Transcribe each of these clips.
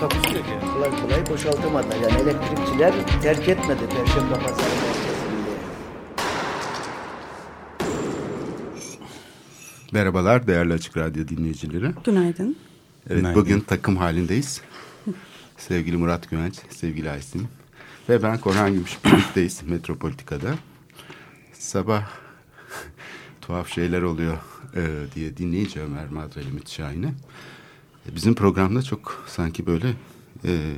Takusu yok yani. kolay kolay boşaltamadılar. Yani elektrikçiler terk etmedi Perşembe Pazarı merkezini. Merhabalar değerli Açık Radyo dinleyicileri. Günaydın. Evet Günaydın. bugün takım halindeyiz. sevgili Murat Güvenç, sevgili Aysin ve ben Korhan Gümüş birlikteyiz Metropolitika'da. Sabah tuhaf şeyler oluyor e, diye dinleyince Ömer Madrali Mütşahin'i. E, bizim programda çok sanki böyle e,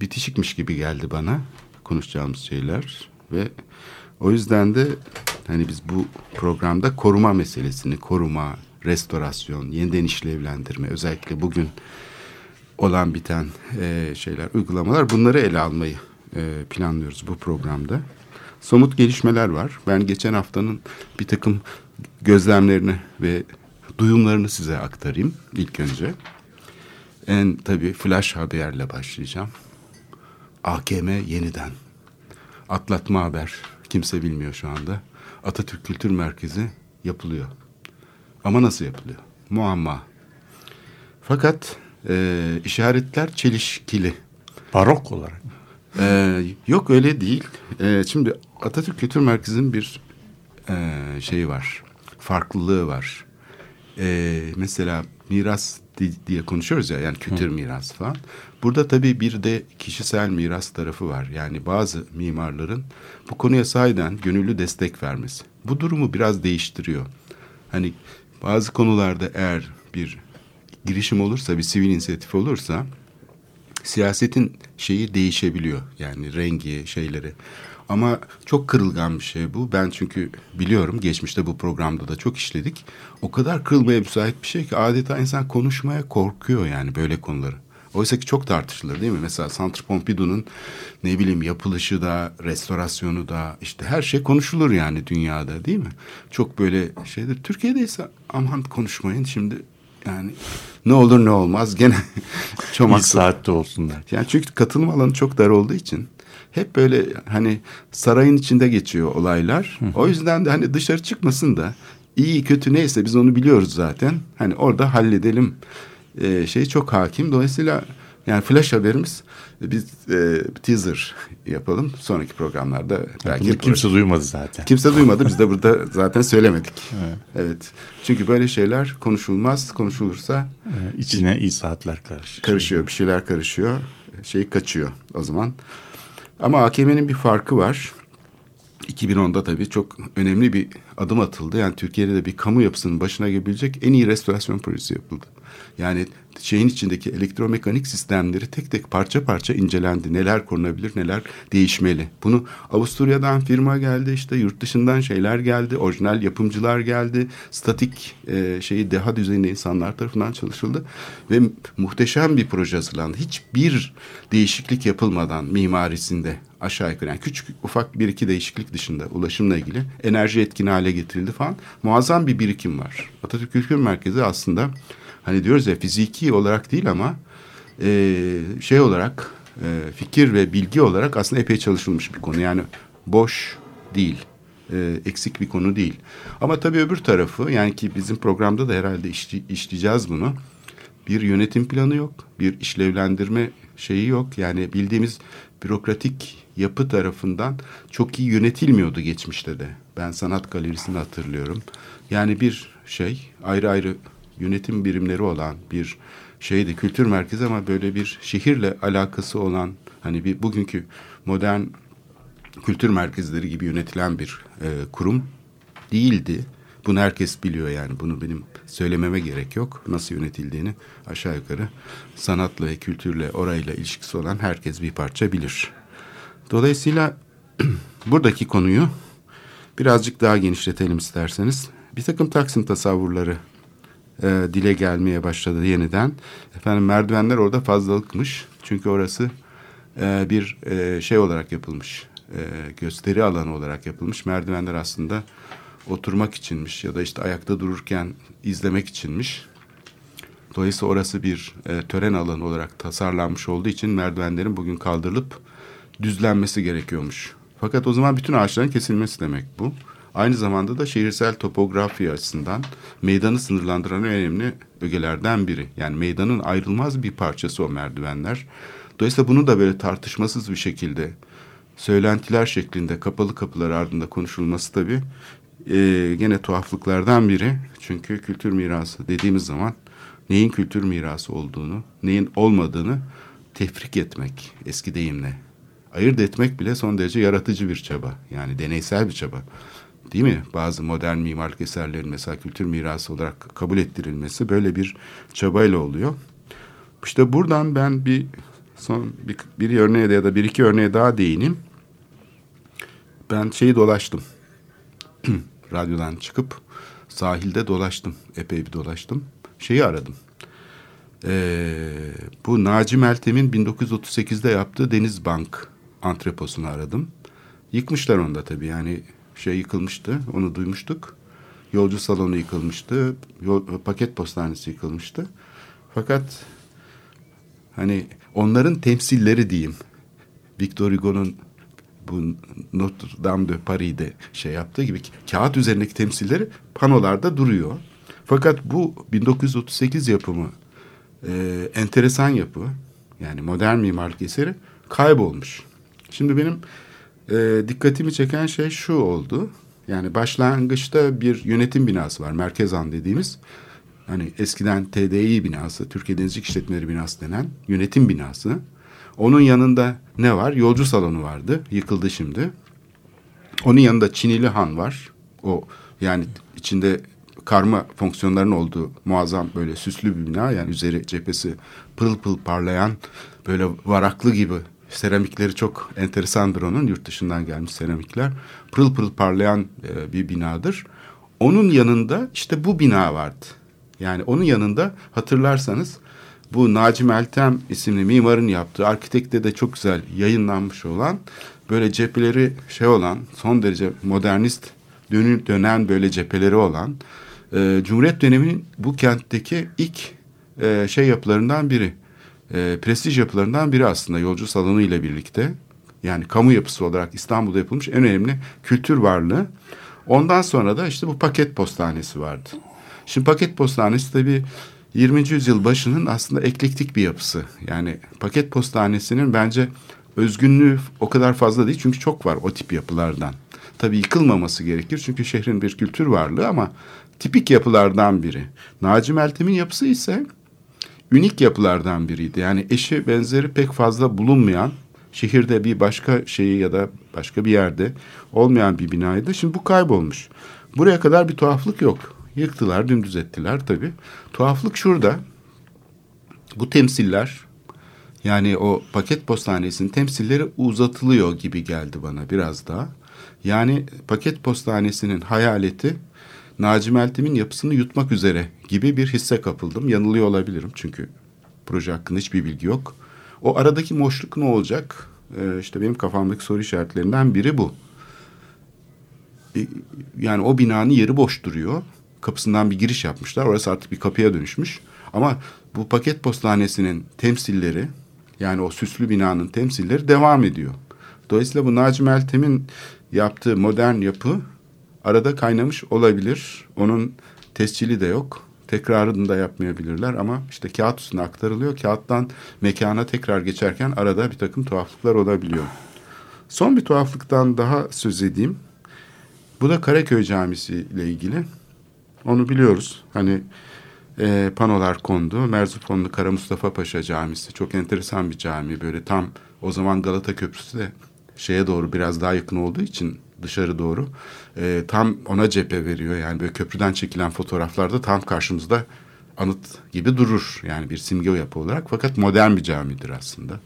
bitişikmiş gibi geldi bana konuşacağımız şeyler ve o yüzden de hani biz bu programda koruma meselesini, koruma, restorasyon, yeniden işlevlendirme özellikle bugün olan biten e, şeyler, uygulamalar bunları ele almayı e, planlıyoruz bu programda. Somut gelişmeler var. Ben geçen haftanın bir takım gözlemlerini ve duyumlarını size aktarayım ilk önce. En tabii flash haberle başlayacağım. AKM yeniden. Atlatma haber. Kimse bilmiyor şu anda. Atatürk Kültür Merkezi yapılıyor. Ama nasıl yapılıyor? Muamma. Fakat e, işaretler çelişkili. Barok olarak. Ee, yok öyle değil. Ee, şimdi Atatürk Kültür Merkezi'nin bir e, şeyi var. Farklılığı var. Ee, mesela miras di- diye konuşuyoruz ya yani kültür mirası falan. Burada tabii bir de kişisel miras tarafı var. Yani bazı mimarların bu konuya sahiden gönüllü destek vermesi. Bu durumu biraz değiştiriyor. Hani bazı konularda eğer bir girişim olursa, bir sivil inisiyatif olursa siyasetin şeyi değişebiliyor. Yani rengi, şeyleri. Ama çok kırılgan bir şey bu. Ben çünkü biliyorum geçmişte bu programda da çok işledik. O kadar kırılmaya müsait bir şey ki adeta insan konuşmaya korkuyor yani böyle konuları. Oysa ki çok tartışılır değil mi? Mesela Centre Pompidou'nun ne bileyim yapılışı da, restorasyonu da işte her şey konuşulur yani dünyada değil mi? Çok böyle şeydir. Türkiye'de ise aman konuşmayın şimdi yani ne olur ne olmaz gene Bir çomak saatte olsunlar. yani çünkü katılım alanı çok dar olduğu için hep böyle hani sarayın içinde geçiyor olaylar. O yüzden de hani dışarı çıkmasın da iyi kötü neyse biz onu biliyoruz zaten. Hani orada halledelim e, şey çok hakim. Dolayısıyla yani flash haberimiz biz e, teaser yapalım. Sonraki programlarda belki Bunu kimse duymadı zaten. Kimse duymadı. Biz de burada zaten söylemedik. Evet. Çünkü böyle şeyler konuşulmaz. Konuşulursa Ee, İçine iyi saatler karışıyor. karışıyor. Bir şeyler karışıyor. Şey kaçıyor o zaman. Ama AKM'nin bir farkı var. 2010'da tabii çok önemli bir adım atıldı. Yani Türkiye'de de bir kamu yapısının başına gelebilecek en iyi restorasyon projesi yapıldı. Yani şeyin içindeki elektromekanik sistemleri tek tek parça parça incelendi. Neler korunabilir, neler değişmeli. Bunu Avusturya'dan firma geldi, işte yurt dışından şeyler geldi, orijinal yapımcılar geldi. Statik e, şeyi deha düzeyinde insanlar tarafından çalışıldı ve muhteşem bir proje hazırlandı. Hiçbir değişiklik yapılmadan mimarisinde aşağı yukarı yani küçük ufak bir iki değişiklik dışında ulaşımla ilgili enerji etkin hale getirildi falan. Muazzam bir birikim var. Atatürk Kültür Merkezi aslında hani diyoruz ya fiziki olarak değil ama e, şey olarak e, fikir ve bilgi olarak aslında epey çalışılmış bir konu. Yani boş değil. e, eksik bir konu değil. Ama tabii öbür tarafı yani ki bizim programda da herhalde işli- işleyeceğiz bunu. Bir yönetim planı yok. Bir işlevlendirme şeyi yok. Yani bildiğimiz bürokratik yapı tarafından çok iyi yönetilmiyordu geçmişte de. Ben sanat galerisini hatırlıyorum. Yani bir şey ayrı ayrı yönetim birimleri olan bir şeydi kültür merkezi ama böyle bir şehirle alakası olan hani bir bugünkü modern kültür merkezleri gibi yönetilen bir e, kurum değildi. Bunu herkes biliyor yani. Bunu benim söylememe gerek yok. Nasıl yönetildiğini aşağı yukarı sanatla ve kültürle orayla ilişkisi olan herkes bir parça bilir. Dolayısıyla buradaki konuyu birazcık daha genişletelim isterseniz. Bir takım Taksim tasavvurları e, dile gelmeye başladı yeniden. Efendim merdivenler orada fazlalıkmış. Çünkü orası e, bir e, şey olarak yapılmış. E, gösteri alanı olarak yapılmış. Merdivenler aslında oturmak içinmiş ya da işte ayakta dururken izlemek içinmiş. Dolayısıyla orası bir e, tören alanı olarak tasarlanmış olduğu için merdivenlerin bugün kaldırılıp düzlenmesi gerekiyormuş. Fakat o zaman bütün ağaçların kesilmesi demek bu. Aynı zamanda da şehirsel topografi açısından meydanı sınırlandıran önemli ögelerden biri. Yani meydanın ayrılmaz bir parçası o merdivenler. Dolayısıyla bunu da böyle tartışmasız bir şekilde söylentiler şeklinde kapalı kapılar ardında konuşulması tabii e, gene tuhaflıklardan biri. Çünkü kültür mirası dediğimiz zaman neyin kültür mirası olduğunu, neyin olmadığını tefrik etmek eski deyimle. Ayırt etmek bile son derece yaratıcı bir çaba. Yani deneysel bir çaba. Değil mi? Bazı modern mimarlık eserlerin mesela kültür mirası olarak kabul ettirilmesi böyle bir çabayla oluyor. İşte buradan ben bir son bir, bir örneğe ya da bir iki örneğe daha değineyim. Ben şeyi dolaştım. Radyodan çıkıp sahilde dolaştım. Epey bir dolaştım. Şeyi aradım. Ee, bu Naci Meltem'in 1938'de yaptığı Denizbank antreposunu aradım. Yıkmışlar onu da tabii yani şey yıkılmıştı onu duymuştuk. Yolcu salonu yıkılmıştı. Yol, paket postanesi yıkılmıştı. Fakat hani onların temsilleri diyeyim. Victor Hugo'nun bu Notre Dame de Paris'de şey yaptığı gibi kağıt üzerindeki temsilleri panolarda duruyor. Fakat bu 1938 yapımı e, enteresan yapı yani modern mimarlık eseri kaybolmuş. Şimdi benim e, dikkatimi çeken şey şu oldu. Yani başlangıçta bir yönetim binası var. Merkezan dediğimiz. Hani eskiden TDİ binası, Türkiye Denizcilik İşletmeleri binası denen yönetim binası. Onun yanında ne var? Yolcu salonu vardı. Yıkıldı şimdi. Onun yanında Çinili Han var. O yani içinde karma fonksiyonların olduğu muazzam böyle süslü bir bina. Yani üzeri cephesi pırıl pırıl parlayan böyle varaklı gibi seramikleri çok enteresandır onun. Yurt dışından gelmiş seramikler. Pırıl pırıl parlayan e, bir binadır. Onun yanında işte bu bina vardı. Yani onun yanında hatırlarsanız bu Naci Meltem isimli mimarın yaptığı arkitekte de çok güzel yayınlanmış olan böyle cepheleri şey olan son derece modernist dönü, dönen böyle cepheleri olan e, Cumhuriyet döneminin bu kentteki ilk e, şey yapılarından biri. E, prestij yapılarından biri aslında yolcu salonu ile birlikte. Yani kamu yapısı olarak İstanbul'da yapılmış en önemli kültür varlığı. Ondan sonra da işte bu paket postanesi vardı. Şimdi paket postanesi tabii 20. yüzyıl başının aslında eklektik bir yapısı. Yani paket postanesinin bence özgünlüğü o kadar fazla değil çünkü çok var o tip yapılardan. Tabii yıkılmaması gerekir çünkü şehrin bir kültür varlığı ama tipik yapılardan biri. Naci Meltem'in yapısı ise ünik yapılardan biriydi. Yani eşi benzeri pek fazla bulunmayan şehirde bir başka şeyi ya da başka bir yerde olmayan bir binaydı. Şimdi bu kaybolmuş. Buraya kadar bir tuhaflık yok. Yıktılar, dümdüz ettiler tabii. Tuhaflık şurada. Bu temsiller yani o paket postanesinin temsilleri uzatılıyor gibi geldi bana biraz daha. Yani paket postanesinin hayaleti Naci Meltem'in yapısını yutmak üzere gibi bir hisse kapıldım. Yanılıyor olabilirim çünkü proje hakkında hiçbir bilgi yok. O aradaki boşluk ne olacak? Ee, işte benim kafamdaki soru işaretlerinden biri bu. Ee, yani o binanın yeri boş duruyor. Kapısından bir giriş yapmışlar. Orası artık bir kapıya dönüşmüş. Ama bu paket postanesinin temsilleri yani o süslü binanın temsilleri devam ediyor. Dolayısıyla bu Naci Meltem'in yaptığı modern yapı arada kaynamış olabilir. Onun tescili de yok. Tekrarını da yapmayabilirler ama işte kağıt üstüne aktarılıyor. Kağıttan mekana tekrar geçerken arada bir takım tuhaflıklar olabiliyor. Son bir tuhaflıktan daha söz edeyim. Bu da Karaköy Camisi ile ilgili. Onu biliyoruz. Hani e, panolar kondu. Merzifonlu Kara Mustafa Paşa Camisi. Çok enteresan bir cami. Böyle tam o zaman Galata Köprüsü de şeye doğru biraz daha yakın olduğu için dışarı doğru e, tam ona cephe veriyor. Yani böyle köprüden çekilen fotoğraflarda tam karşımızda anıt gibi durur. Yani bir simge yapı olarak fakat modern bir camidir aslında.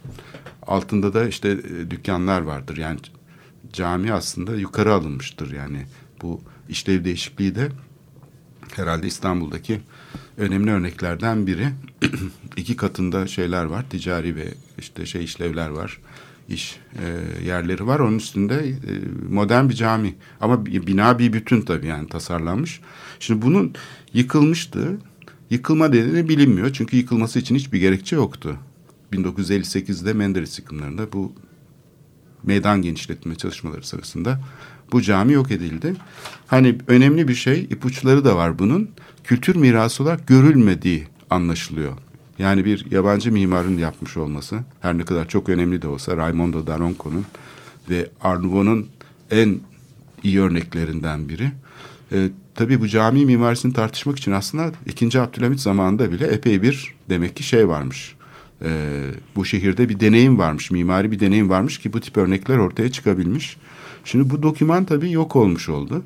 Altında da işte e, dükkanlar vardır. Yani cami aslında yukarı alınmıştır yani bu işlev değişikliği de herhalde İstanbul'daki önemli örneklerden biri. İki katında şeyler var, ticari ve işte şey işlevler var, iş e, yerleri var. Onun üstünde e, modern bir cami ama bina bir bütün tabii yani tasarlanmış. Şimdi bunun yıkılmıştı. Yıkılma nedeni bilinmiyor çünkü yıkılması için hiçbir gerekçe yoktu. 1958'de Menderes yıkımlarında bu meydan genişletme çalışmaları sırasında bu cami yok edildi. Hani önemli bir şey ipuçları da var bunun. Kültür mirası olarak görülmediği anlaşılıyor. Yani bir yabancı mimarın yapmış olması her ne kadar çok önemli de olsa Raimondo Daronco'nun ve Art Nouveau'nun en iyi örneklerinden biri. E, tabii bu cami mimarisini tartışmak için aslında 2. Abdülhamit zamanında bile epey bir demek ki şey varmış. E, bu şehirde bir deneyim varmış, mimari bir deneyim varmış ki bu tip örnekler ortaya çıkabilmiş. Şimdi bu doküman tabii yok olmuş oldu.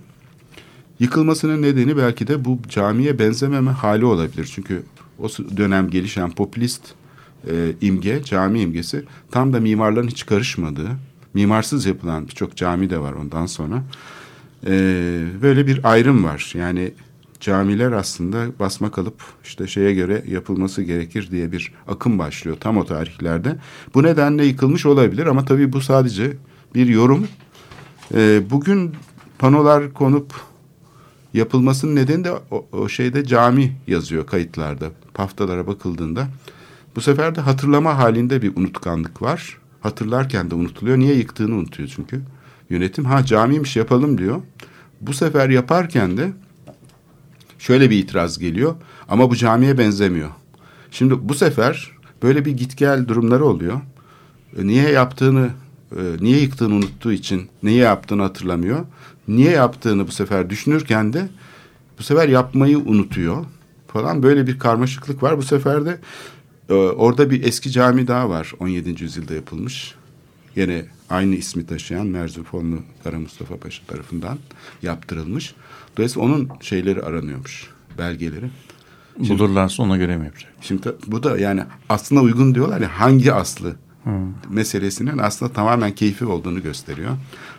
Yıkılmasının nedeni belki de bu camiye benzememe hali olabilir. Çünkü o dönem gelişen popülist e, imge, cami imgesi tam da mimarların hiç karışmadığı, mimarsız yapılan birçok cami de var ondan sonra. E, böyle bir ayrım var. Yani camiler aslında basma kalıp işte şeye göre yapılması gerekir diye bir akım başlıyor tam o tarihlerde. Bu nedenle yıkılmış olabilir ama tabii bu sadece bir yorum. E, bugün panolar konup yapılmasının nedeni de o, o şeyde cami yazıyor kayıtlarda. Paftalara bakıldığında. Bu sefer de hatırlama halinde bir unutkanlık var. Hatırlarken de unutuluyor. Niye yıktığını unutuyor çünkü. Yönetim ha camiymiş yapalım diyor. Bu sefer yaparken de şöyle bir itiraz geliyor. Ama bu camiye benzemiyor. Şimdi bu sefer böyle bir git gel durumları oluyor. E, Niye yaptığını, e, niye yıktığını unuttuğu için niye yaptığını hatırlamıyor. Niye yaptığını bu sefer düşünürken de bu sefer yapmayı unutuyor falan böyle bir karmaşıklık var. Bu sefer de e, orada bir eski cami daha var 17. yüzyılda yapılmış. Yine aynı ismi taşıyan Merzifonlu Kara Mustafa Paşa tarafından yaptırılmış. Dolayısıyla onun şeyleri aranıyormuş, belgeleri. Bulurlarsa ona göre mi yapacak? Şimdi bu da yani aslına uygun diyorlar ya hangi aslı meselesinin aslında tamamen keyfi olduğunu gösteriyor.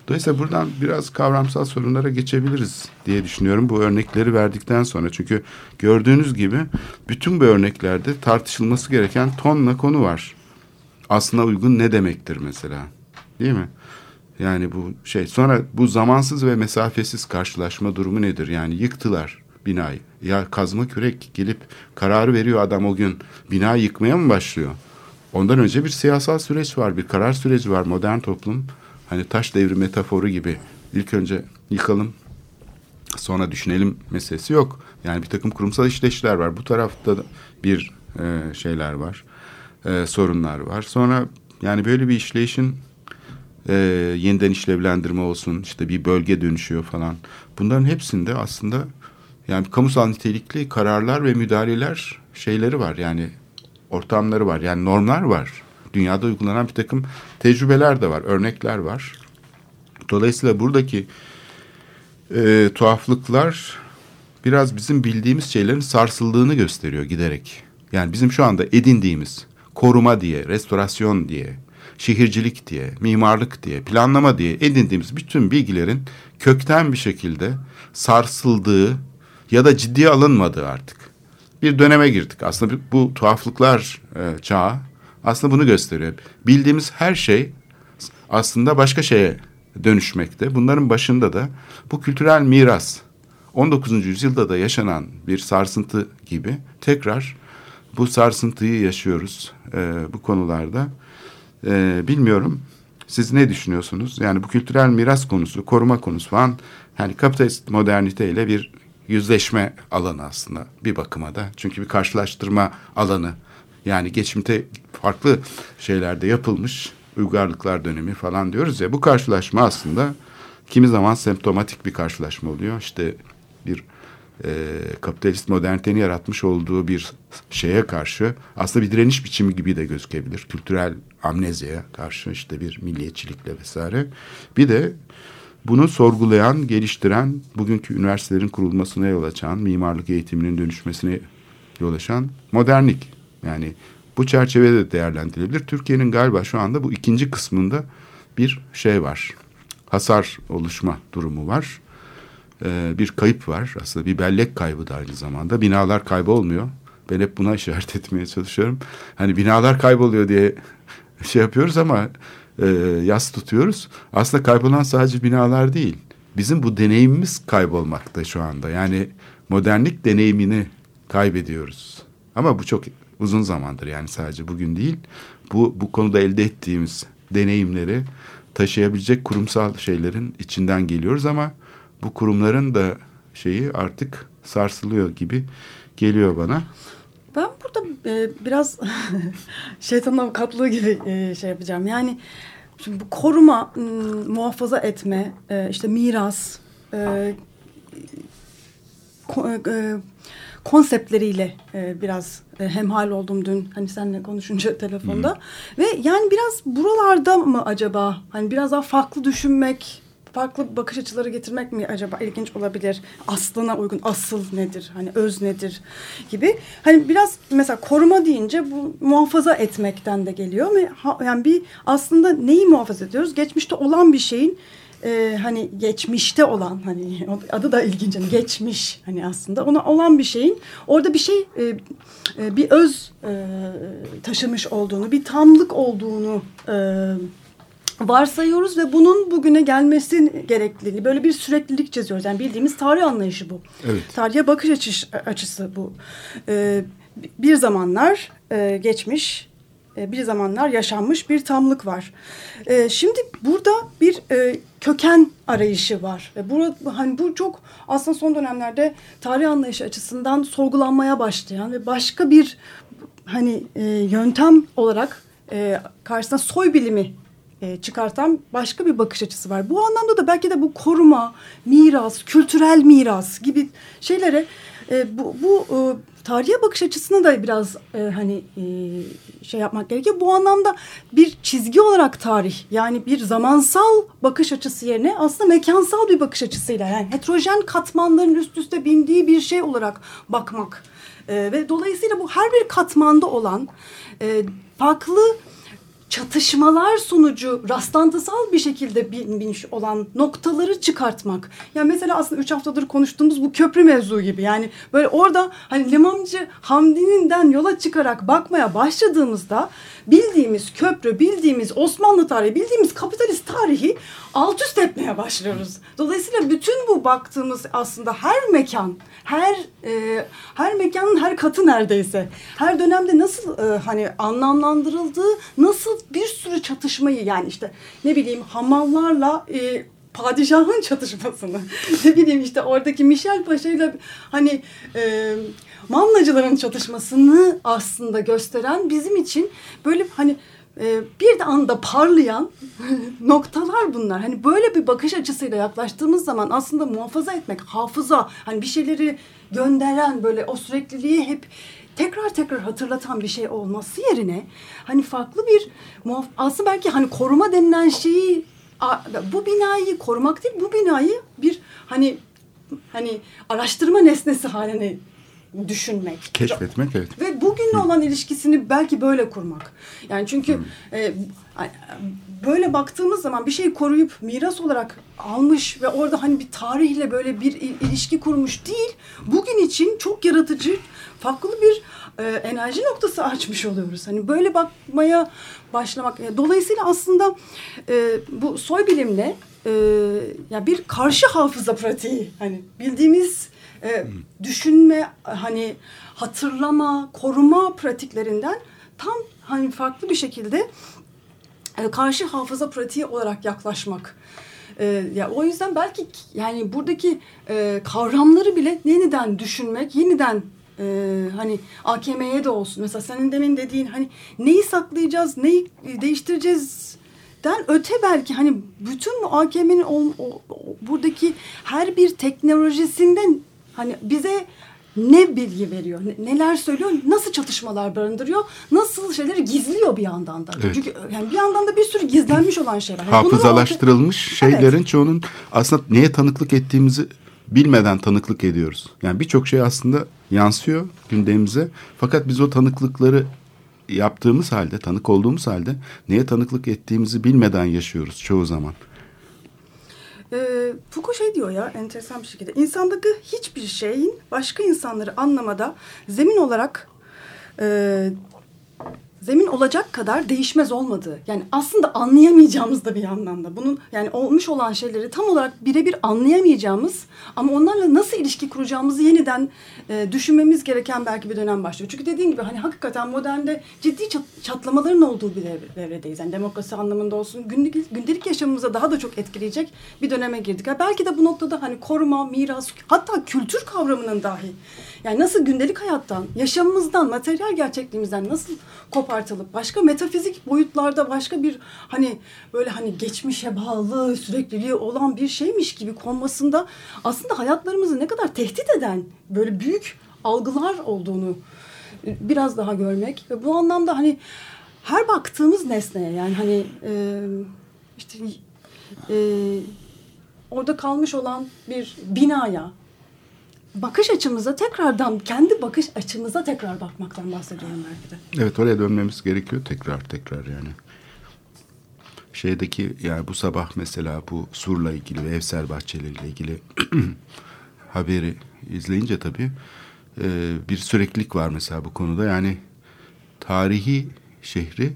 Dolayısıyla buradan biraz kavramsal sorunlara geçebiliriz diye düşünüyorum bu örnekleri verdikten sonra. Çünkü gördüğünüz gibi bütün bu örneklerde tartışılması gereken tonla konu var. Aslına uygun ne demektir mesela? Değil mi? Yani bu şey sonra bu zamansız ve mesafesiz karşılaşma durumu nedir? Yani yıktılar binayı. Ya kazma kürek gelip kararı veriyor adam o gün binayı yıkmaya mı başlıyor? Ondan önce bir siyasal süreç var, bir karar süreci var. Modern toplum hani taş devri metaforu gibi ilk önce yıkalım sonra düşünelim meselesi yok. Yani bir takım kurumsal işleyişler var. Bu tarafta bir e, şeyler var, e, sorunlar var. Sonra yani böyle bir işleyişin e, yeniden işlevlendirme olsun, işte bir bölge dönüşüyor falan. Bunların hepsinde aslında yani kamusal nitelikli kararlar ve müdahaleler şeyleri var. Yani ortamları var. Yani normlar var. Dünyada uygulanan bir takım tecrübeler de var, örnekler var. Dolayısıyla buradaki e, tuhaflıklar biraz bizim bildiğimiz şeylerin sarsıldığını gösteriyor giderek. Yani bizim şu anda edindiğimiz koruma diye, restorasyon diye, şehircilik diye, mimarlık diye, planlama diye edindiğimiz bütün bilgilerin kökten bir şekilde sarsıldığı ya da ciddiye alınmadığı artık bir döneme girdik. Aslında bu, tuhaflıklar e, çağı aslında bunu gösteriyor. Bildiğimiz her şey aslında başka şeye dönüşmekte. Bunların başında da bu kültürel miras 19. yüzyılda da yaşanan bir sarsıntı gibi tekrar bu sarsıntıyı yaşıyoruz e, bu konularda. E, bilmiyorum siz ne düşünüyorsunuz? Yani bu kültürel miras konusu, koruma konusu falan yani kapitalist moderniteyle bir yüzleşme alanı aslında bir bakıma da. Çünkü bir karşılaştırma alanı. Yani geçmişte farklı şeylerde yapılmış uygarlıklar dönemi falan diyoruz ya. Bu karşılaşma aslında kimi zaman semptomatik bir karşılaşma oluyor. İşte bir e, kapitalist modernitenin yaratmış olduğu bir şeye karşı aslında bir direniş biçimi gibi de gözükebilir. Kültürel amneziye karşı işte bir milliyetçilikle vesaire. Bir de bunu sorgulayan, geliştiren, bugünkü üniversitelerin kurulmasına yol açan, mimarlık eğitiminin dönüşmesine yol açan modernlik. Yani bu çerçevede de değerlendirilebilir. Türkiye'nin galiba şu anda bu ikinci kısmında bir şey var. Hasar oluşma durumu var. e, bir kayıp var. Aslında bir bellek kaybı da aynı zamanda. Binalar kaybolmuyor. Ben hep buna işaret etmeye çalışıyorum. Hani binalar kayboluyor diye şey yapıyoruz ama e, yas tutuyoruz. Aslında kaybolan sadece binalar değil. Bizim bu deneyimimiz kaybolmakta şu anda. Yani modernlik deneyimini kaybediyoruz. Ama bu çok uzun zamandır yani sadece bugün değil. Bu bu konuda elde ettiğimiz deneyimleri taşıyabilecek kurumsal şeylerin içinden geliyoruz ama bu kurumların da şeyi artık sarsılıyor gibi geliyor bana. Ben burada e, biraz şeytanın avukatlığı gibi e, şey yapacağım. Yani şimdi bu koruma, m, muhafaza etme, e, işte miras, e, ko, e, konseptleriyle e, biraz e, hemhal oldum dün hani seninle konuşunca telefonda. Ve yani biraz buralarda mı acaba hani biraz daha farklı düşünmek farklı bakış açıları getirmek mi acaba ilginç olabilir? Aslına uygun asıl nedir? Hani öz nedir? Gibi. Hani biraz mesela koruma deyince bu muhafaza etmekten de geliyor. Yani bir aslında neyi muhafaza ediyoruz? Geçmişte olan bir şeyin e, hani geçmişte olan hani adı da ilginç hani geçmiş hani aslında ona olan bir şeyin orada bir şey e, e, bir öz e, taşımış olduğunu bir tamlık olduğunu e, varsayıyoruz ve bunun bugüne gelmesi gerekliliği böyle bir süreklilik çiziyoruz. Yani bildiğimiz tarih anlayışı bu. Evet. tarihe bakış açısı, açısı bu. E, bir zamanlar e, geçmiş bir zamanlar yaşanmış bir tamlık var. E, şimdi burada bir e, köken arayışı var. E, burada hani bu çok aslında son dönemlerde tarih anlayışı açısından sorgulanmaya başlayan ve başka bir hani e, yöntem olarak e, karşısına soy bilimi e, çıkartan başka bir bakış açısı var. Bu anlamda da belki de bu koruma, miras, kültürel miras gibi şeylere e, bu, bu e, tarihe bakış açısını da biraz e, hani e, şey yapmak gerekiyor. Bu anlamda bir çizgi olarak tarih yani bir zamansal bakış açısı yerine aslında mekansal bir bakış açısıyla yani heterojen katmanların üst üste bindiği bir şey olarak bakmak. E, ve dolayısıyla bu her bir katmanda olan e, farklı çatışmalar sonucu rastlantısal bir şekilde binmiş olan noktaları çıkartmak. Yani mesela aslında üç haftadır konuştuğumuz bu köprü mevzu gibi. Yani böyle orada hani Limancı Hamdi'ninden yola çıkarak bakmaya başladığımızda bildiğimiz köprü, bildiğimiz Osmanlı tarihi, bildiğimiz kapitalist tarihi alt üst etmeye başlıyoruz. Dolayısıyla bütün bu baktığımız aslında her mekan, her e, her mekanın her katı neredeyse, her dönemde nasıl e, hani anlamlandırıldığı, nasıl bir sürü çatışmayı yani işte ne bileyim hamallarla e, padişahın çatışmasını ne bileyim işte oradaki Michel Paşa ile hani e, Mamlacıların çatışmasını aslında gösteren bizim için böyle hani e, bir de anda parlayan noktalar bunlar. Hani böyle bir bakış açısıyla yaklaştığımız zaman aslında muhafaza etmek, hafıza, hani bir şeyleri gönderen böyle o sürekliliği hep tekrar tekrar hatırlatan bir şey olması yerine hani farklı bir aslında belki hani koruma denilen şeyi bu binayı korumak değil bu binayı bir hani hani araştırma nesnesi haline düşünmek. Keşfetmek evet. Ve bugünle olan ilişkisini belki böyle kurmak. Yani çünkü e, böyle baktığımız zaman bir şeyi koruyup miras olarak almış ve orada hani bir tarihle böyle bir il- ilişki kurmuş değil. Bugün için çok yaratıcı, farklı bir e, enerji noktası açmış oluyoruz. Hani böyle bakmaya başlamak. E, Dolayısıyla aslında e, bu soy bilimle e, ya bir karşı hafıza pratiği hani bildiğimiz e, düşünme hani hatırlama koruma pratiklerinden tam hani farklı bir şekilde e, karşı hafıza pratiği olarak yaklaşmak. E, ya o yüzden belki yani buradaki e, kavramları bile yeniden düşünmek, yeniden e, hani AKM'ye de olsun. Mesela senin demin dediğin hani neyi saklayacağız, neyi değiştireceğiz den öte belki hani bütün bu AKM'nin buradaki her bir teknolojisinden hani bize ne bilgi veriyor, ne- neler söylüyor, nasıl çatışmalar barındırıyor, nasıl şeyleri gizliyor bir yandan da. Evet. Çünkü yani bir yandan da bir sürü gizlenmiş olan şey var. Yani Hafızalaştırılmış ortaya- şeylerin çoğunun aslında neye tanıklık ettiğimizi bilmeden tanıklık ediyoruz. Yani birçok şey aslında yansıyor gündemimize. Fakat biz o tanıklıkları yaptığımız halde, tanık olduğumuz halde neye tanıklık ettiğimizi bilmeden yaşıyoruz çoğu zaman. E, Foucault şey diyor ya enteresan bir şekilde. İnsandaki hiçbir şeyin başka insanları anlamada zemin olarak e, zemin olacak kadar değişmez olmadığı. Yani aslında anlayamayacağımız da bir yandan da. Bunun yani olmuş olan şeyleri tam olarak birebir anlayamayacağımız ama onlarla nasıl ilişki kuracağımızı yeniden e, düşünmemiz gereken belki bir dönem başlıyor. Çünkü dediğin gibi hani hakikaten modernde ciddi çat, çatlamaların olduğu bir devre- devredeyiz. Yani demokrasi anlamında olsun günlük, gündelik yaşamımıza daha da çok etkileyecek bir döneme girdik. Ya belki de bu noktada hani koruma, miras hatta kültür kavramının dahi yani nasıl gündelik hayattan, yaşamımızdan, materyal gerçekliğimizden nasıl kopartılıp başka metafizik boyutlarda başka bir hani böyle hani geçmişe bağlı sürekliliği olan bir şeymiş gibi konmasında aslında hayatlarımızı ne kadar tehdit eden böyle büyük algılar olduğunu biraz daha görmek ve bu anlamda hani her baktığımız nesneye yani hani e, işte e, orada kalmış olan bir binaya bakış açımıza tekrardan kendi bakış açımıza tekrar bakmaktan bahsediyorum belki de. Evet oraya dönmemiz gerekiyor tekrar tekrar yani. Şeydeki yani bu sabah mesela bu Sur'la ilgili ve Evsel Bahçeli ile ilgili haberi izleyince tabii e, bir süreklilik var mesela bu konuda. Yani tarihi şehri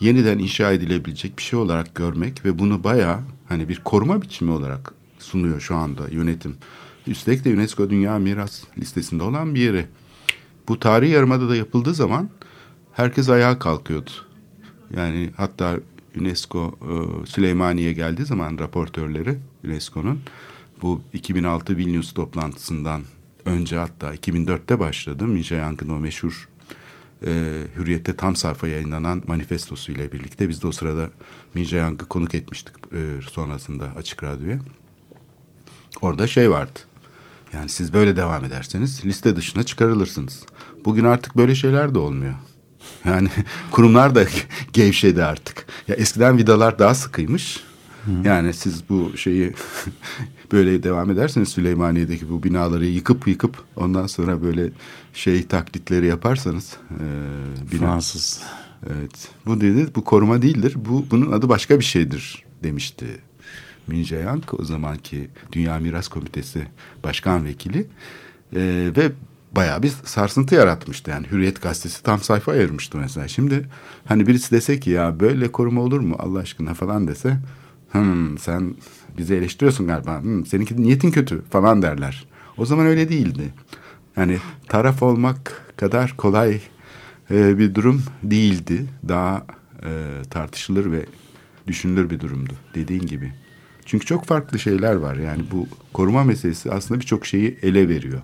yeniden inşa edilebilecek bir şey olarak görmek ve bunu bayağı hani bir koruma biçimi olarak sunuyor şu anda yönetim. Üstelik de UNESCO Dünya Miras listesinde olan bir yeri. Bu tarihi yarımada da yapıldığı zaman herkes ayağa kalkıyordu. Yani hatta UNESCO e, Süleymaniye geldiği zaman raportörleri UNESCO'nun bu 2006 Vilnius toplantısından önce hatta 2004'te başladı. Minja Yankı'nın o meşhur e, Hürriyet'te tam sayfa yayınlanan manifestosu ile birlikte biz de o sırada Minja Yankı konuk etmiştik e, sonrasında Açık Radyo'ya. Orada şey vardı. Yani siz böyle devam ederseniz liste dışına çıkarılırsınız. Bugün artık böyle şeyler de olmuyor. Yani kurumlar da gevşedi artık. Ya eskiden vidalar daha sıkıymış. Yani siz bu şeyi böyle devam ederseniz Süleymaniye'deki bu binaları yıkıp yıkıp ondan sonra böyle şey taklitleri yaparsanız e, bina, Fransız. Evet. Bu dedi bu koruma değildir. Bu bunun adı başka bir şeydir demişti Min Jae-young o zamanki Dünya Miras Komitesi Başkan Vekili. Ee, ve bayağı bir sarsıntı yaratmıştı. Yani Hürriyet Gazetesi tam sayfa ayırmıştı mesela. Şimdi hani birisi dese ki ya böyle koruma olur mu Allah aşkına falan dese hmm, sen bizi eleştiriyorsun galiba. Hmm, seninki niyetin kötü falan derler. O zaman öyle değildi. Yani taraf olmak kadar kolay e, bir durum değildi. Daha e, tartışılır ve düşünülür bir durumdu dediğin gibi. Çünkü çok farklı şeyler var. Yani bu koruma meselesi aslında birçok şeyi ele veriyor.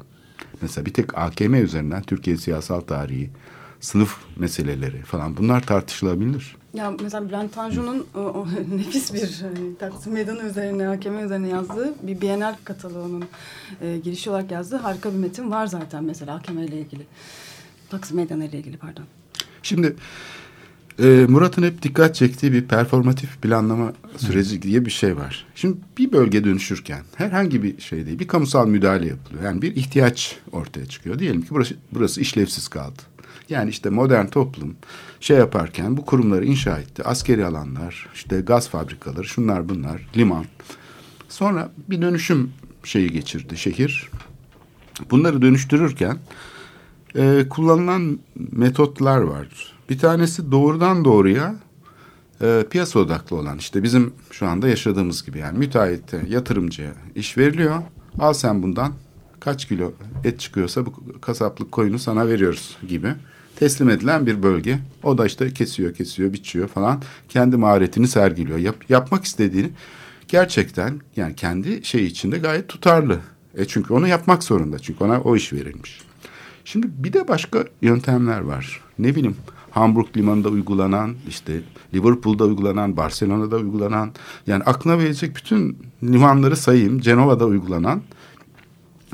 Mesela bir tek AKM üzerinden Türkiye siyasal tarihi, sınıf meseleleri falan bunlar tartışılabilir. Ya mesela Bülent Tanju'nun o, o nefis bir e, Taksim Meydanı üzerine, hakeme üzerine yazdığı bir Bienal kataloğunun e, girişi olarak yazdığı harika bir metin var zaten mesela hakeme ile ilgili. Taksim Meydanı ile ilgili pardon. Şimdi e, Murat'ın hep dikkat çektiği bir performatif planlama süreci diye bir şey var. Şimdi bir bölge dönüşürken herhangi bir şey değil, bir kamusal müdahale yapılıyor. Yani bir ihtiyaç ortaya çıkıyor. Diyelim ki burası, burası işlevsiz kaldı. Yani işte modern toplum şey yaparken bu kurumları inşa etti. Askeri alanlar, işte gaz fabrikaları, şunlar bunlar, liman. Sonra bir dönüşüm şeyi geçirdi şehir. Bunları dönüştürürken e, kullanılan metotlar var. Bir tanesi doğrudan doğruya e, piyasa odaklı olan işte bizim şu anda yaşadığımız gibi yani müteahhite, yatırımcıya iş veriliyor. Al sen bundan kaç kilo et çıkıyorsa bu kasaplık koyunu sana veriyoruz gibi teslim edilen bir bölge. O da işte kesiyor, kesiyor, biçiyor falan. Kendi maharetini sergiliyor. Yap, yapmak istediğini gerçekten yani kendi şey içinde gayet tutarlı. E çünkü onu yapmak zorunda. Çünkü ona o iş verilmiş. Şimdi bir de başka yöntemler var. Ne bileyim Hamburg limanında uygulanan, işte Liverpool'da uygulanan, Barcelona'da uygulanan, yani aklına verecek bütün limanları sayayım, Cenova'da uygulanan.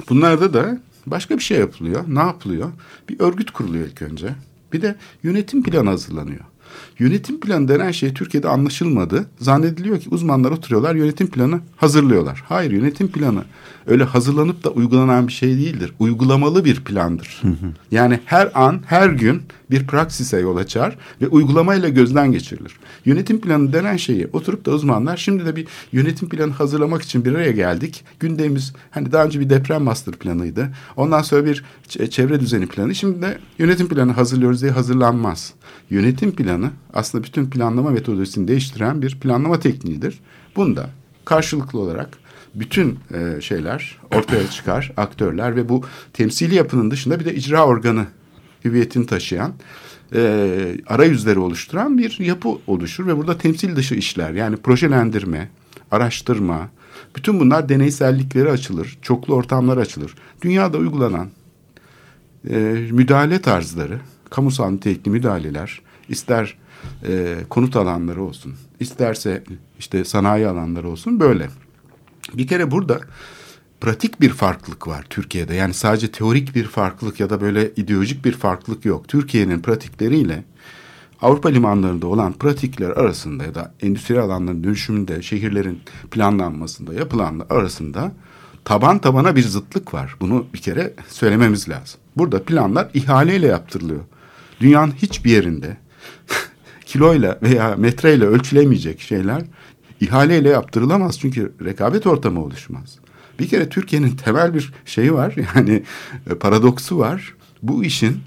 Bunlarda da başka bir şey yapılıyor. Ne yapılıyor? Bir örgüt kuruluyor ilk önce. Bir de yönetim planı hazırlanıyor. Yönetim planı denen şey Türkiye'de anlaşılmadı. Zannediliyor ki uzmanlar oturuyorlar yönetim planı hazırlıyorlar. Hayır yönetim planı öyle hazırlanıp da uygulanan bir şey değildir. Uygulamalı bir plandır. Yani her an her gün bir praksise yol açar ve uygulamayla gözden geçirilir. Yönetim planı denen şeyi oturup da uzmanlar şimdi de bir yönetim planı hazırlamak için bir araya geldik. Gündemimiz hani daha önce bir deprem master planıydı. Ondan sonra bir çevre düzeni planı. Şimdi de yönetim planı hazırlıyoruz diye hazırlanmaz. Yönetim planı aslında bütün planlama metodolojisini değiştiren bir planlama tekniğidir. Bunda karşılıklı olarak bütün e, şeyler ortaya çıkar, aktörler ve bu temsili yapının dışında bir de icra organı hüviyetini taşıyan e, arayüzleri oluşturan bir yapı oluşur ve burada temsil dışı işler yani projelendirme, araştırma, bütün bunlar deneysellikleri açılır, çoklu ortamlar açılır. Dünyada uygulanan e, müdahale tarzları, kamusal nitelikli müdahaleler, ister e, konut alanları olsun, isterse işte sanayi alanları olsun böyle. Bir kere burada pratik bir farklılık var Türkiye'de. Yani sadece teorik bir farklılık ya da böyle ideolojik bir farklılık yok. Türkiye'nin pratikleriyle Avrupa limanlarında olan pratikler arasında ya da endüstri alanların dönüşümünde, şehirlerin planlanmasında yapılanlar arasında taban tabana bir zıtlık var. Bunu bir kere söylememiz lazım. Burada planlar ihaleyle yaptırılıyor. Dünyanın hiçbir yerinde kiloyla veya metreyle ölçülemeyecek şeyler ihaleyle yaptırılamaz çünkü rekabet ortamı oluşmaz. Bir kere Türkiye'nin temel bir şeyi var yani e, paradoksu var. Bu işin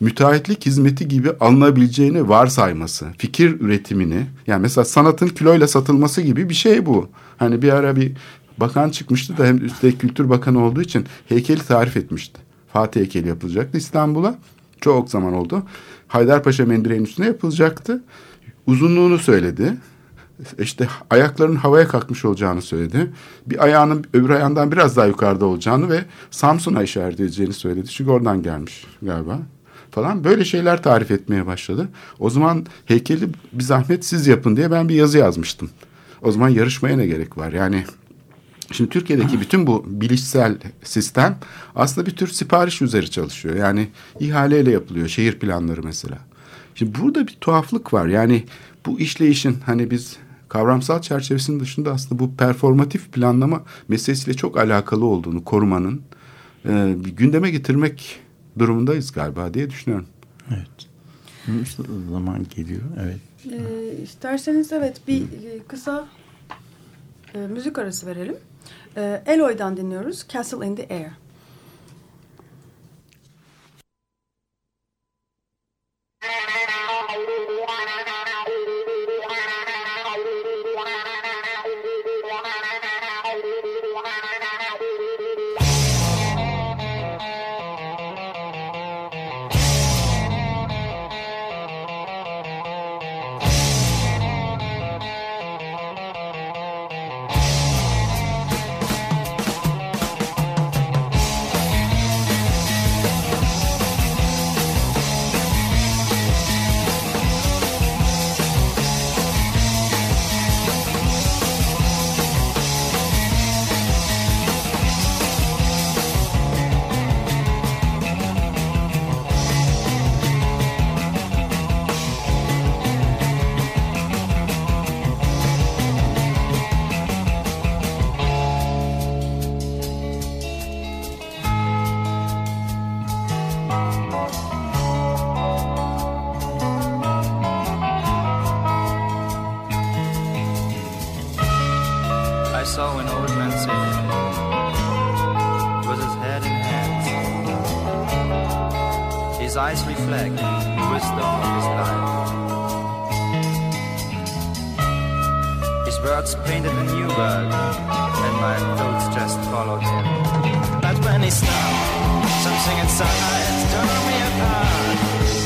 müteahhitlik hizmeti gibi alınabileceğini varsayması, fikir üretimini yani mesela sanatın kiloyla satılması gibi bir şey bu. Hani bir ara bir bakan çıkmıştı da hem üstelik kültür bakanı olduğu için heykeli tarif etmişti. Fatih heykeli yapılacaktı İstanbul'a. Çok zaman oldu. Haydarpaşa Mendireğin üstüne yapılacaktı. Uzunluğunu söyledi işte ayaklarının havaya kalkmış olacağını söyledi. Bir ayağının öbür ayağından biraz daha yukarıda olacağını ve Samsun'a işaret edeceğini söyledi. Çünkü oradan gelmiş galiba falan. Böyle şeyler tarif etmeye başladı. O zaman heykeli bir zahmet siz yapın diye ben bir yazı yazmıştım. O zaman yarışmaya ne gerek var? Yani Şimdi Türkiye'deki bütün bu bilişsel sistem aslında bir tür sipariş üzeri çalışıyor. Yani ihaleyle yapılıyor şehir planları mesela. Şimdi burada bir tuhaflık var. Yani bu işleyişin hani biz kavramsal çerçevesinin dışında aslında bu performatif planlama meselesiyle çok alakalı olduğunu korumanın e, bir gündeme getirmek durumundayız galiba diye düşünüyorum. Evet. Zaman geliyor. Evet. E, isterseniz evet bir e, kısa e, müzik arası verelim. E, Eloy'dan dinliyoruz. Castle in the Air. eyes reflect the wisdom of his life. His words painted a new world, and my thoughts just followed him. But when he stopped, something inside turned me apart.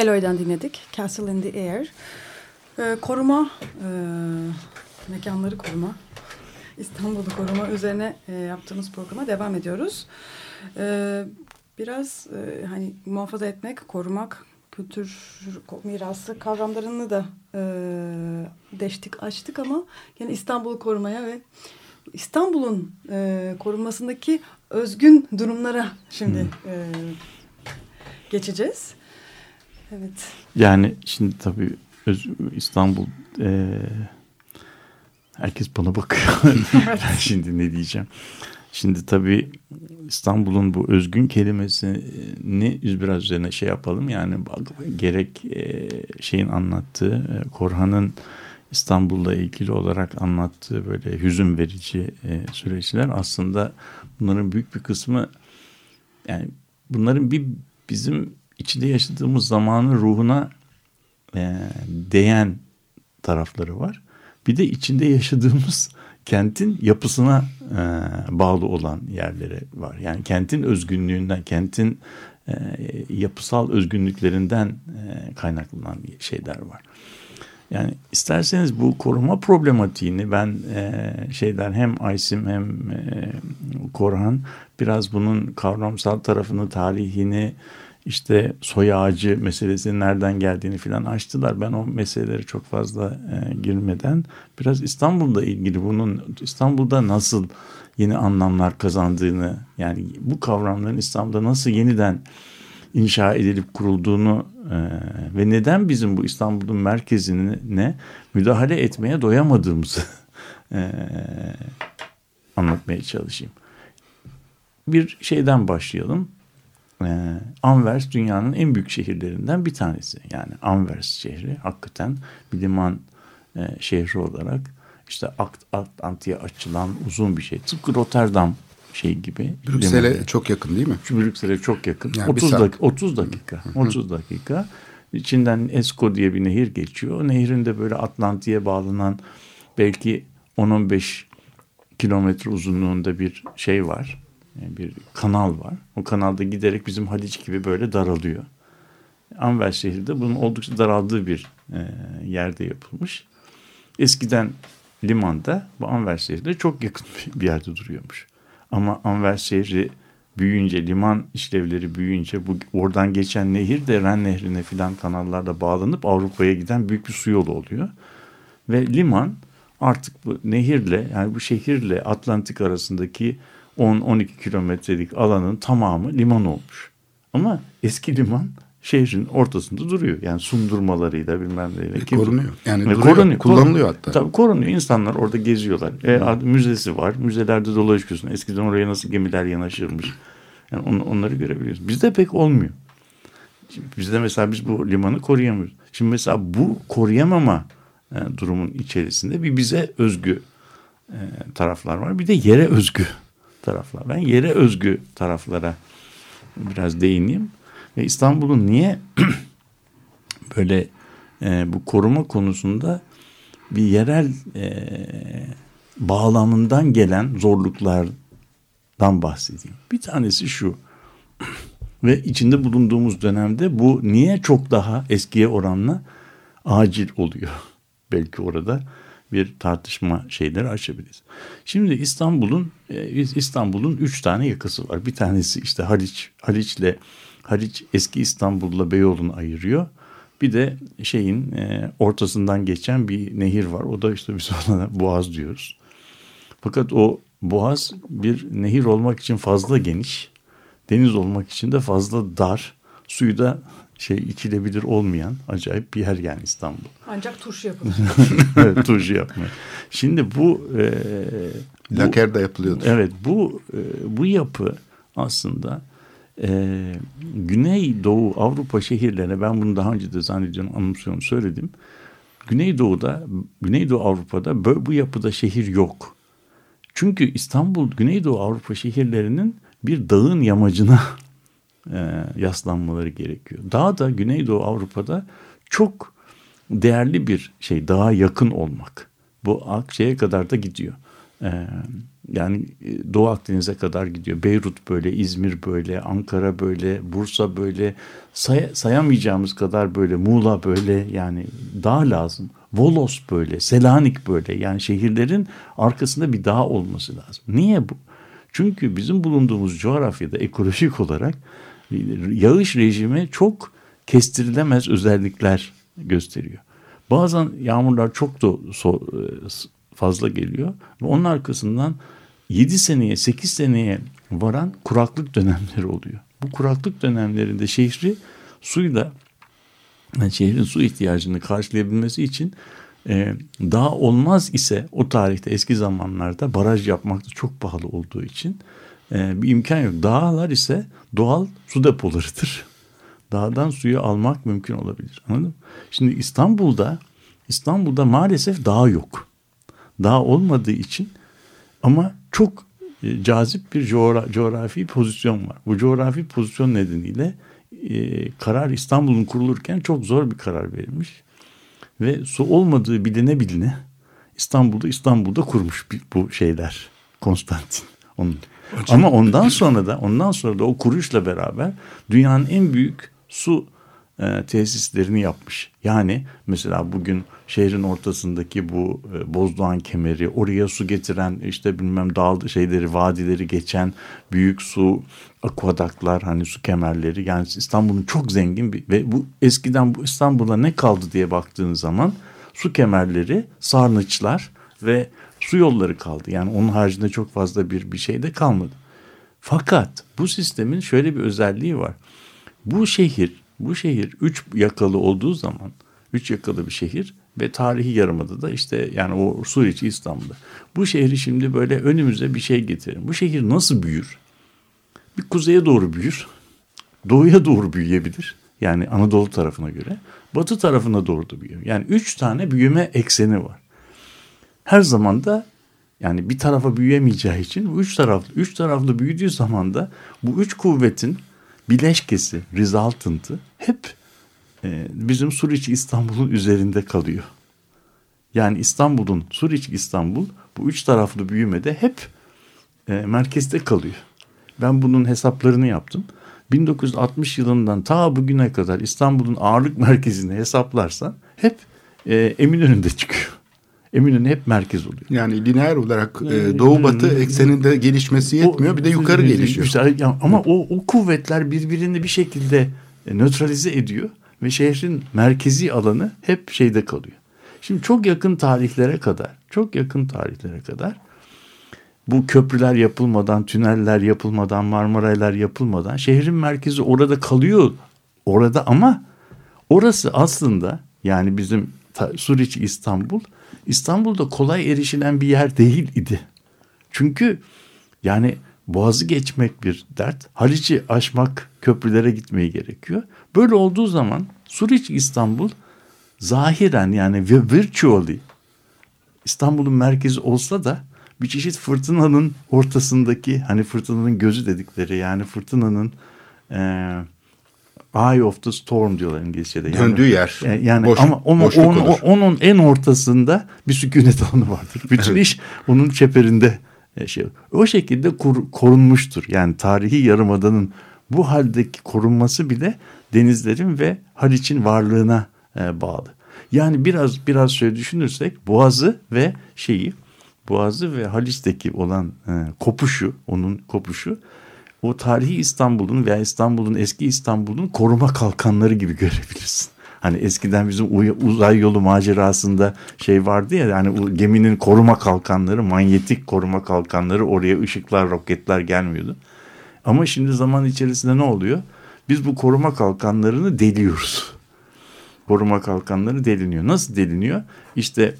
Eloy'dan dinledik. Castle in the Air. Ee, koruma, e, mekanları koruma, İstanbul'u koruma üzerine e, yaptığımız programa devam ediyoruz. Ee, biraz e, hani muhafaza etmek, korumak, kültür mirası kavramlarını da e, deştik, açtık ama yine İstanbul'u korumaya ve İstanbul'un e, korunmasındaki özgün durumlara şimdi e, geçeceğiz. Evet. Yani şimdi tabii öz, İstanbul e, herkes bana bakıyor. şimdi ne diyeceğim. Şimdi tabii İstanbul'un bu özgün kelimesini biraz üzerine şey yapalım. Yani gerek e, şeyin anlattığı, e, Korhan'ın İstanbul'la ilgili olarak anlattığı böyle hüzün verici e, süreçler aslında bunların büyük bir kısmı yani bunların bir bizim içinde yaşadığımız zamanın ruhuna e, değen tarafları var. Bir de içinde yaşadığımız kentin yapısına e, bağlı olan yerleri var. Yani kentin özgünlüğünden, kentin e, yapısal özgünlüklerinden e, kaynaklanan şeyler var. Yani isterseniz bu koruma problematiğini ben e, şeyden hem Aysim hem e, Korhan biraz bunun kavramsal tarafını, tarihini, işte soy ağacı meselesinin nereden geldiğini filan açtılar. Ben o meseleleri çok fazla e, girmeden biraz İstanbul'da ilgili bunun İstanbul'da nasıl yeni anlamlar kazandığını yani bu kavramların İstanbul'da nasıl yeniden inşa edilip kurulduğunu e, ve neden bizim bu İstanbul'un merkezine müdahale etmeye doyamadığımızı e, anlatmaya çalışayım. Bir şeyden başlayalım. E, Anvers dünyanın en büyük şehirlerinden bir tanesi. Yani Anvers şehri hakikaten bir liman e, şehri olarak işte Atlantik'e açılan uzun bir şey. Tıpkı Rotterdam şey gibi. Brüksel'e çok yakın değil mi? Şu Brüksel'e çok yakın. Yani 30 dakika 30 dakika. 30 dakika. İçinden Esko diye bir nehir geçiyor. O nehrin de böyle Atlantik'e bağlanan belki 10-15 kilometre uzunluğunda bir şey var. Yani bir kanal var. O kanalda giderek bizim Haliç gibi böyle daralıyor. Anver şehri de bunun oldukça daraldığı bir e, yerde yapılmış. Eskiden limanda bu Anver şehri de çok yakın bir yerde duruyormuş. Ama Anver şehri büyüyünce, liman işlevleri büyüyünce bu oradan geçen nehir de Ren Nehri'ne filan kanallarla bağlanıp Avrupa'ya giden büyük bir su yolu oluyor. Ve liman artık bu nehirle yani bu şehirle Atlantik arasındaki 10-12 kilometrelik alanın tamamı liman olmuş. Ama eski liman şehrin ortasında duruyor. Yani sundurmalarıyla bilmem neyle. E, korunuyor. Yani e, duruyor, korunuyor. Kullanılıyor hatta. Tabii korunuyor. İnsanlar orada geziyorlar. E, müzesi var. Müzelerde dolaşıyorsun. Eskiden oraya nasıl gemiler yanaşırmış. Yani on, onları görebiliyoruz. Bizde pek olmuyor. Şimdi bizde mesela biz bu limanı koruyamıyoruz. Şimdi mesela bu koruyamama e, durumun içerisinde bir bize özgü e, taraflar var. Bir de yere özgü taraflar. Ben yere özgü taraflara biraz değineyim. Ve İstanbul'un niye böyle e, bu koruma konusunda bir yerel e, bağlamından gelen zorluklardan bahsedeyim. Bir tanesi şu ve içinde bulunduğumuz dönemde bu niye çok daha eskiye oranla acil oluyor? Belki orada bir tartışma şeyleri açabiliriz. Şimdi İstanbul'un e, İstanbul'un üç tane yakası var. Bir tanesi işte Haliç, Haliç'le Haliç eski İstanbul'la Beyoğlu'nu ayırıyor. Bir de şeyin e, ortasından geçen bir nehir var. O da işte biz ona Boğaz diyoruz. Fakat o Boğaz bir nehir olmak için fazla geniş, deniz olmak için de fazla dar. Suyu da şey içilebilir olmayan acayip bir yer yani İstanbul. Ancak turşu yapılır. evet turşu yapmıyor. Şimdi bu, e, bu Laker'da yapılıyordur. Evet bu e, bu yapı aslında e, Güneydoğu Avrupa şehirlerine ben bunu daha önce de zannediyorum anımsıyorum söyledim. Güneydoğu'da Güneydoğu Avrupa'da böyle bu yapıda şehir yok. Çünkü İstanbul Güneydoğu Avrupa şehirlerinin bir dağın yamacına e, yaslanmaları gerekiyor. Dağ da Güneydoğu Avrupa'da çok değerli bir şey. Dağa yakın olmak. Bu şeye kadar da gidiyor. Ee, yani e, Doğu Akdeniz'e kadar gidiyor. Beyrut böyle, İzmir böyle, Ankara böyle, Bursa böyle. Say sayamayacağımız kadar böyle, Muğla böyle yani daha lazım. Volos böyle, Selanik böyle yani şehirlerin arkasında bir dağ olması lazım. Niye bu? Çünkü bizim bulunduğumuz coğrafyada ekolojik olarak yağış rejimi çok kestirilemez özellikler gösteriyor. Bazen yağmurlar çok da so fazla geliyor ve onun arkasından 7 seneye 8 seneye varan kuraklık dönemleri oluyor. Bu kuraklık dönemlerinde şehri suyla yani şehrin su ihtiyacını karşılayabilmesi için e, dağ olmaz ise o tarihte eski zamanlarda baraj yapmak da çok pahalı olduğu için e, bir imkan yok. Dağlar ise doğal su depolarıdır. Dağdan suyu almak mümkün olabilir. Anladın mı? Şimdi İstanbul'da İstanbul'da maalesef dağ yok. Dağ olmadığı için ama çok e, cazip bir coğra coğrafi pozisyon var. Bu coğrafi pozisyon nedeniyle e, karar İstanbul'un kurulurken çok zor bir karar verilmiş. Ve su olmadığı biline biline İstanbul'da İstanbul'da kurmuş bu şeyler Konstantin. Onun. Ama ondan sonra da ondan sonra da o kuruşla beraber dünyanın en büyük su e, tesislerini yapmış. Yani mesela bugün şehrin ortasındaki bu e, Bozdoğan kemeri, oraya su getiren işte bilmem dağ şeyleri, vadileri geçen büyük su akvadaklar, hani su kemerleri. Yani İstanbul'un çok zengin bir ve bu eskiden bu İstanbul'a ne kaldı diye baktığın zaman su kemerleri, sarnıçlar ve su yolları kaldı. Yani onun haricinde çok fazla bir bir şey de kalmadı. Fakat bu sistemin şöyle bir özelliği var. Bu şehir, bu şehir üç yakalı olduğu zaman, üç yakalı bir şehir ve tarihi yarımada da işte yani o Suriye İstanbul'da. Bu şehri şimdi böyle önümüze bir şey getirin. Bu şehir nasıl büyür? Bir kuzeye doğru büyür. Doğuya doğru büyüyebilir. Yani Anadolu tarafına göre. Batı tarafına doğru da büyüyor. Yani üç tane büyüme ekseni var. Her zaman da yani bir tarafa büyüyemeyeceği için bu üç taraflı, üç taraflı büyüdüğü zaman da bu üç kuvvetin bileşkesi, resultantı hep e, bizim Suriç İstanbul'un üzerinde kalıyor. Yani İstanbul'un, Suriç İstanbul bu üç taraflı büyümede hep e, merkezde kalıyor. Ben bunun hesaplarını yaptım. 1960 yılından ta bugüne kadar İstanbul'un ağırlık merkezini hesaplarsan hep e, Eminönü'nde çıkıyor. Eminönü hep merkez oluyor. Yani lineer olarak e, doğu batı ekseninde gelişmesi yetmiyor. O, bir de yukarı gelişiyor. Güzel, yani, ama o, o kuvvetler birbirini bir şekilde e, nötralize ediyor. Ve şehrin merkezi alanı hep şeyde kalıyor. Şimdi çok yakın tarihlere kadar, çok yakın tarihlere kadar bu köprüler yapılmadan, tüneller yapılmadan, Marmaraylar yapılmadan şehrin merkezi orada kalıyor. Orada ama orası aslında yani bizim Suriç İstanbul İstanbul'da kolay erişilen bir yer değil idi. Çünkü yani Boğaz'ı geçmek bir dert. Haliç'i aşmak, köprülere gitmeyi gerekiyor. Böyle olduğu zaman Suriç İstanbul zahiren yani virtually İstanbul'un merkezi olsa da bir çeşit fırtınanın ortasındaki hani fırtınanın gözü dedikleri yani fırtınanın e, eye of the storm diyorlar İngilizce'de. Yani, Döndüğü yer. E, yani boş, ama onun, onun, onun en ortasında bir sükunet alanı vardır. Bütün iş onun çeperinde e, şey. O şekilde kur, korunmuştur. Yani tarihi yarımadanın bu haldeki korunması bile denizlerin ve Haliç'in varlığına e, bağlı. Yani biraz biraz şöyle düşünürsek Boğaz'ı ve şeyi Boğaz'ı ve Haliç'teki olan e, kopuşu, onun kopuşu o tarihi İstanbul'un veya İstanbul'un eski İstanbul'un koruma kalkanları gibi görebilirsin. Hani eskiden bizim uzay yolu macerasında şey vardı ya yani o geminin koruma kalkanları, manyetik koruma kalkanları oraya ışıklar, roketler gelmiyordu. Ama şimdi zaman içerisinde ne oluyor? Biz bu koruma kalkanlarını deliyoruz. Koruma kalkanları deliniyor. Nasıl deliniyor? İşte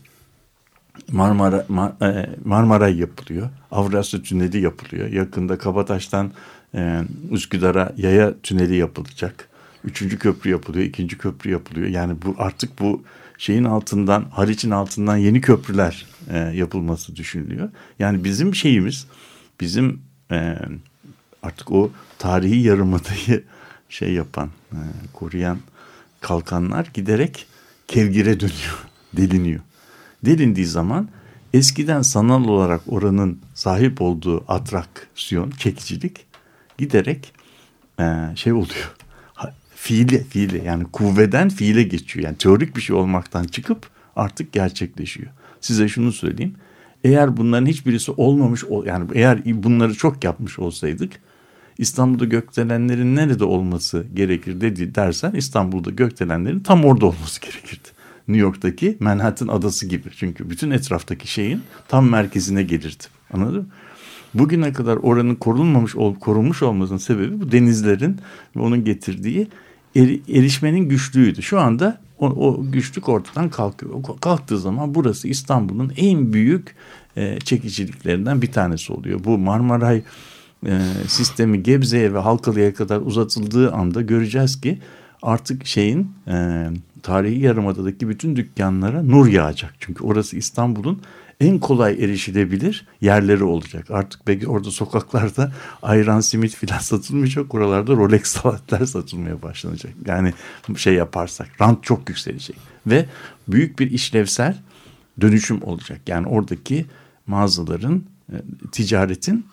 Marmara Mar, e, Marmaray yapılıyor. Avrasya Tüneli yapılıyor. Yakında Kabataş'tan e, Üsküdar'a yaya tüneli yapılacak. Üçüncü köprü yapılıyor, ikinci köprü yapılıyor. Yani bu artık bu şeyin altından, Haliç'in altından yeni köprüler e, yapılması düşünülüyor. Yani bizim şeyimiz, bizim artık o tarihi yarımadayı şey yapan, koruyan kalkanlar giderek kevgire dönüyor, deliniyor. Delindiği zaman eskiden sanal olarak oranın sahip olduğu atraksiyon, çekicilik giderek e, şey oluyor. Ha, fiile, fiile yani kuvveden fiile geçiyor. Yani teorik bir şey olmaktan çıkıp artık gerçekleşiyor. Size şunu söyleyeyim. Eğer bunların hiçbirisi olmamış, yani eğer bunları çok yapmış olsaydık İstanbul'da gökdelenlerin nerede olması gerekir dedi dersen İstanbul'da gökdelenlerin tam orada olması gerekirdi. New York'taki Manhattan adası gibi. Çünkü bütün etraftaki şeyin tam merkezine gelirdi. Anladın mı? Bugüne kadar oranın korunmamış, korunmuş olmasının sebebi bu denizlerin ve onun getirdiği eri, erişmenin güçlüğüydü. Şu anda o, o güçlük ortadan kalkıyor. Kalktığı zaman burası İstanbul'un en büyük e, çekiciliklerinden bir tanesi oluyor. Bu Marmaray e, sistemi Gebze'ye ve Halkalı'ya kadar uzatıldığı anda göreceğiz ki artık şeyin e, tarihi yarımadadaki bütün dükkanlara nur yağacak. Çünkü orası İstanbul'un en kolay erişilebilir yerleri olacak. Artık belki orada sokaklarda ayran simit filan satılmayacak. Oralarda Rolex saatler satılmaya başlanacak. Yani şey yaparsak rant çok yükselecek. Ve büyük bir işlevsel dönüşüm olacak. Yani oradaki mağazaların, e, ticaretin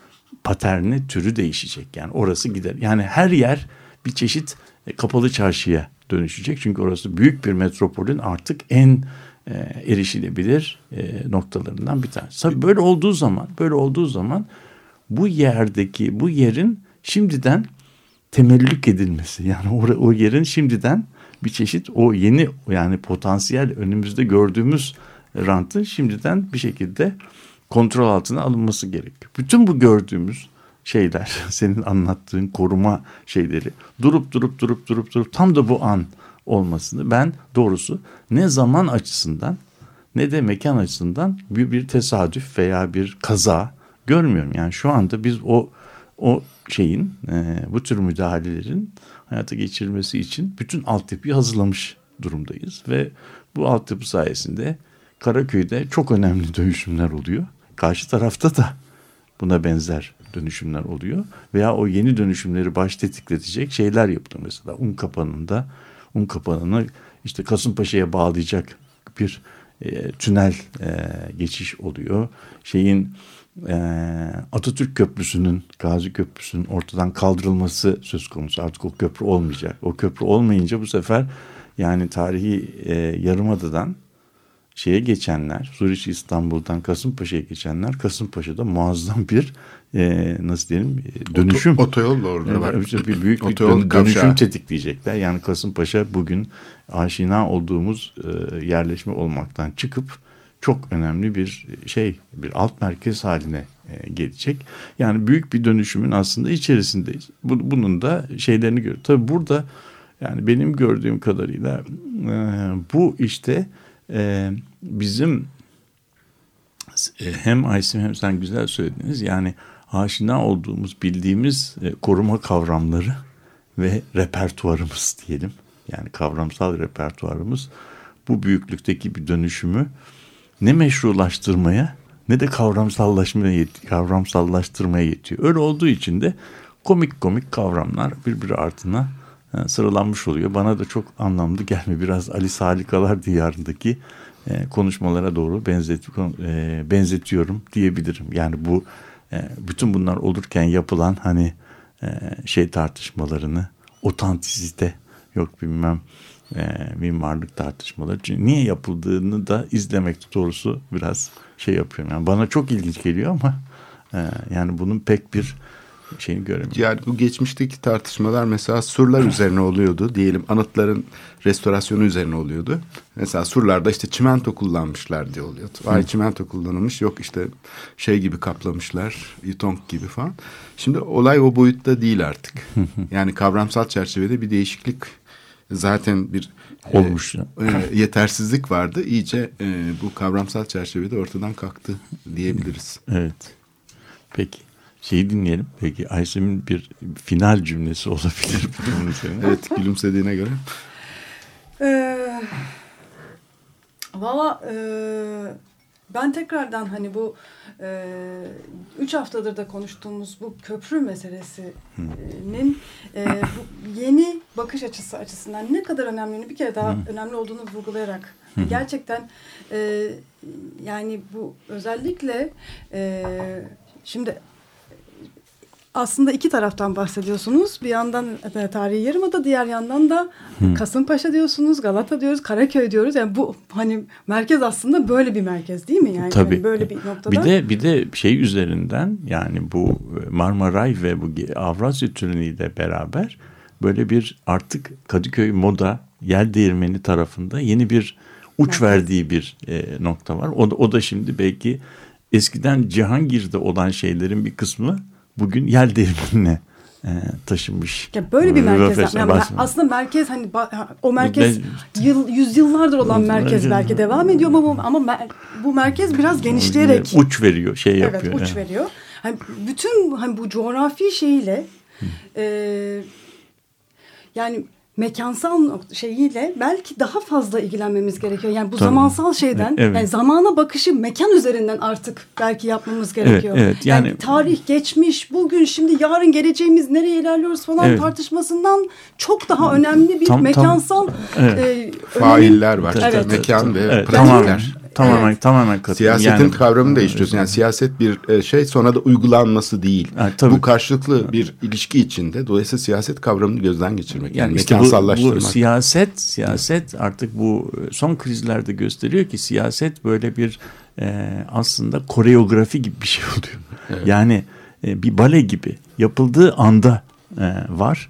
paterni, türü değişecek. Yani orası gider. Yani her yer bir çeşit e, kapalı çarşıya dönüşecek. Çünkü orası büyük bir metropolün artık en e, erişilebilir e, noktalarından bir tanesi. Tabii böyle olduğu zaman, böyle olduğu zaman bu yerdeki, bu yerin şimdiden temellük edilmesi yani o, o yerin şimdiden bir çeşit o yeni yani potansiyel önümüzde gördüğümüz rantı şimdiden bir şekilde kontrol altına alınması gerekiyor. Bütün bu gördüğümüz şeyler, senin anlattığın koruma şeyleri durup durup durup durup durup tam da bu an olmasını ben doğrusu ne zaman açısından ne de mekan açısından bir, bir tesadüf veya bir kaza görmüyorum. Yani şu anda biz o o şeyin e, bu tür müdahalelerin hayata geçirilmesi için bütün altyapıyı hazırlamış durumdayız ve bu altyapı sayesinde Karaköy'de çok önemli dönüşümler oluyor. Karşı tarafta da buna benzer dönüşümler oluyor. Veya o yeni dönüşümleri baş tetikletecek şeyler yapılıyor. Mesela un kapanında un kapanını işte Kasımpaşa'ya bağlayacak bir e, tünel e, geçiş oluyor. Şeyin e, Atatürk Köprüsü'nün, Gazi Köprüsü'nün ortadan kaldırılması söz konusu. Artık o köprü olmayacak. O köprü olmayınca bu sefer yani tarihi e, Yarımada'dan şeye geçenler, Suriçi İstanbul'dan Kasımpaşa'ya geçenler Kasımpaşa'da muazzam bir e, nasıl diyelim e, dönüşüm. Oto, otoyol da orada var. Bir, büyük bir dön, dönüşüm tetikleyecekler. Yani Kasımpaşa bugün aşina olduğumuz e, yerleşme olmaktan çıkıp çok önemli bir şey, bir alt merkez haline e, gelecek. Yani büyük bir dönüşümün aslında içerisindeyiz. Bu, bunun da şeylerini görüyoruz. Tabii burada yani benim gördüğüm kadarıyla e, bu işte e, bizim e, hem Aysim hem sen güzel söylediniz. Yani aşina olduğumuz, bildiğimiz e, koruma kavramları ve repertuarımız diyelim. Yani kavramsal repertuarımız bu büyüklükteki bir dönüşümü ne meşrulaştırmaya ne de kavramsallaşmaya kavramsallaştırmaya yetiyor. Öyle olduğu için de komik komik kavramlar birbiri ardına e, sıralanmış oluyor. Bana da çok anlamlı gelme biraz Ali Salikalar diyarındaki e, konuşmalara doğru benzet, benzetiyorum diyebilirim. Yani bu e, bütün bunlar olurken yapılan hani e, şey tartışmalarını otantisite yok bilmem e, mimarlık tartışmaları. Çünkü niye yapıldığını da izlemek doğrusu biraz şey yapıyorum. Yani bana çok ilginç geliyor ama e, yani bunun pek bir şeyini göremiyorum. Yani bu geçmişteki tartışmalar mesela surlar üzerine oluyordu. Diyelim anıtların restorasyonu üzerine oluyordu. Mesela surlarda işte çimento kullanmışlar diye oluyordu. Vay çimento kullanılmış yok işte şey gibi kaplamışlar yutonk gibi falan. Şimdi olay o boyutta değil artık. yani kavramsal çerçevede bir değişiklik zaten bir olmuş e, e, yetersizlik vardı. İyice e, bu kavramsal çerçevede ortadan kalktı diyebiliriz. Evet. Peki şeyi dinleyelim. Peki Aysem'in bir final cümlesi olabilir üzerine. evet gülümsediğine göre. Ee, Valla e, ben tekrardan hani bu e, üç haftadır da konuştuğumuz bu köprü meselesinin e, bu yeni bakış açısı açısından ne kadar önemli bir kere daha önemli olduğunu vurgulayarak gerçekten e, yani bu özellikle e, şimdi aslında iki taraftan bahsediyorsunuz. Bir yandan e, tarihi yarımada, diğer yandan da Hı. Kasımpaşa diyorsunuz, Galata diyoruz, Karaköy diyoruz. Yani bu hani merkez aslında böyle bir merkez değil mi? Yani, Tabii. Yani böyle bir noktada. Bir de bir de şey üzerinden yani bu Marmaray ve bu Avrasya Tüneli'yle beraber böyle bir artık Kadıköy moda yer değirmeni tarafında yeni bir uç merkez. verdiği bir e, nokta var. O, o da şimdi belki eskiden Cihangir'de olan şeylerin bir kısmı bugün yel değirmenine e, taşınmış. Ya böyle bir merkez. Yani aslında merkez hani o merkez ben, yıl, yüzyıllardır olan merkez belki devam ediyor ama ama mer, bu merkez biraz genişleyerek uç veriyor, şey yapıyor. Evet, uç yani. veriyor. Hani bütün hani bu coğrafi şeyle e, yani mekansal şeyiyle belki daha fazla ilgilenmemiz gerekiyor. Yani bu Tabii. zamansal şeyden evet. yani zamana bakışı mekan üzerinden artık belki yapmamız gerekiyor. Evet, evet. Yani, yani tarih, geçmiş, bugün, şimdi, yarın geleceğimiz nereye ilerliyoruz falan evet. tartışmasından çok daha önemli bir tam, mekansal tam, evet. e, failler var. Evet. Mekan ve evet. pratikler. Tamamen evet. tamamen katılıyorum. Siyasetin yani, kavramını değiştiriyorsun. Yani siyaset bir e, şey sonra da uygulanması değil. Yani, tabii. Bu karşılıklı bir ilişki içinde. Dolayısıyla siyaset kavramını gözden geçirmek. Yani, yani işte mekansallaştırmak. Bu, bu siyaset siyaset artık bu son krizlerde gösteriyor ki siyaset böyle bir e, aslında koreografi gibi bir şey oluyor. Evet. Yani e, bir bale gibi yapıldığı anda e, var.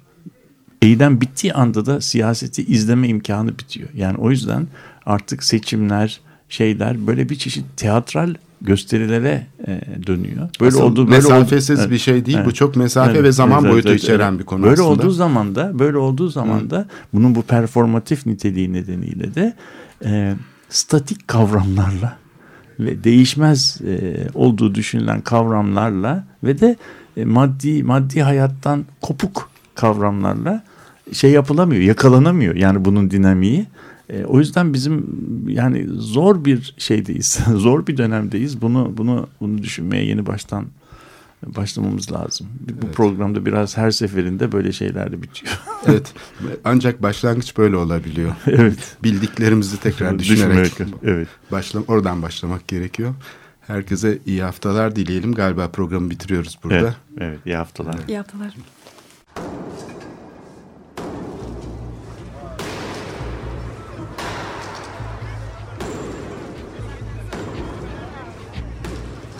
Eylem bittiği anda da siyaseti izleme imkanı bitiyor. Yani o yüzden artık seçimler, şeyler böyle bir çeşit teatral gösterilere e, dönüyor. Böyle aslında olduğu böyle mesafesiz oldu, bir şey değil. Evet, bu çok mesafe evet, ve zaman evet, boyutu evet, içeren evet. bir konu böyle aslında. olduğu zaman da böyle olduğu zaman da bunun bu performatif niteliği nedeniyle de e, statik kavramlarla ve değişmez e, olduğu düşünülen kavramlarla ve de e, maddi maddi hayattan kopuk kavramlarla şey yapılamıyor, yakalanamıyor. Yani bunun dinamiği. E, o yüzden bizim yani zor bir şeydeyiz. zor bir dönemdeyiz. Bunu bunu bunu düşünmeye yeni baştan başlamamız lazım. Bu evet. programda biraz her seferinde böyle şeyler bitiyor. evet. Ancak başlangıç böyle olabiliyor. evet. Bildiklerimizi tekrar düşünerek Düşünmek, evet. başlam oradan başlamak gerekiyor. Herkese iyi haftalar dileyelim. Galiba programı bitiriyoruz burada. Evet, evet iyi haftalar. Evet. İyi haftalar.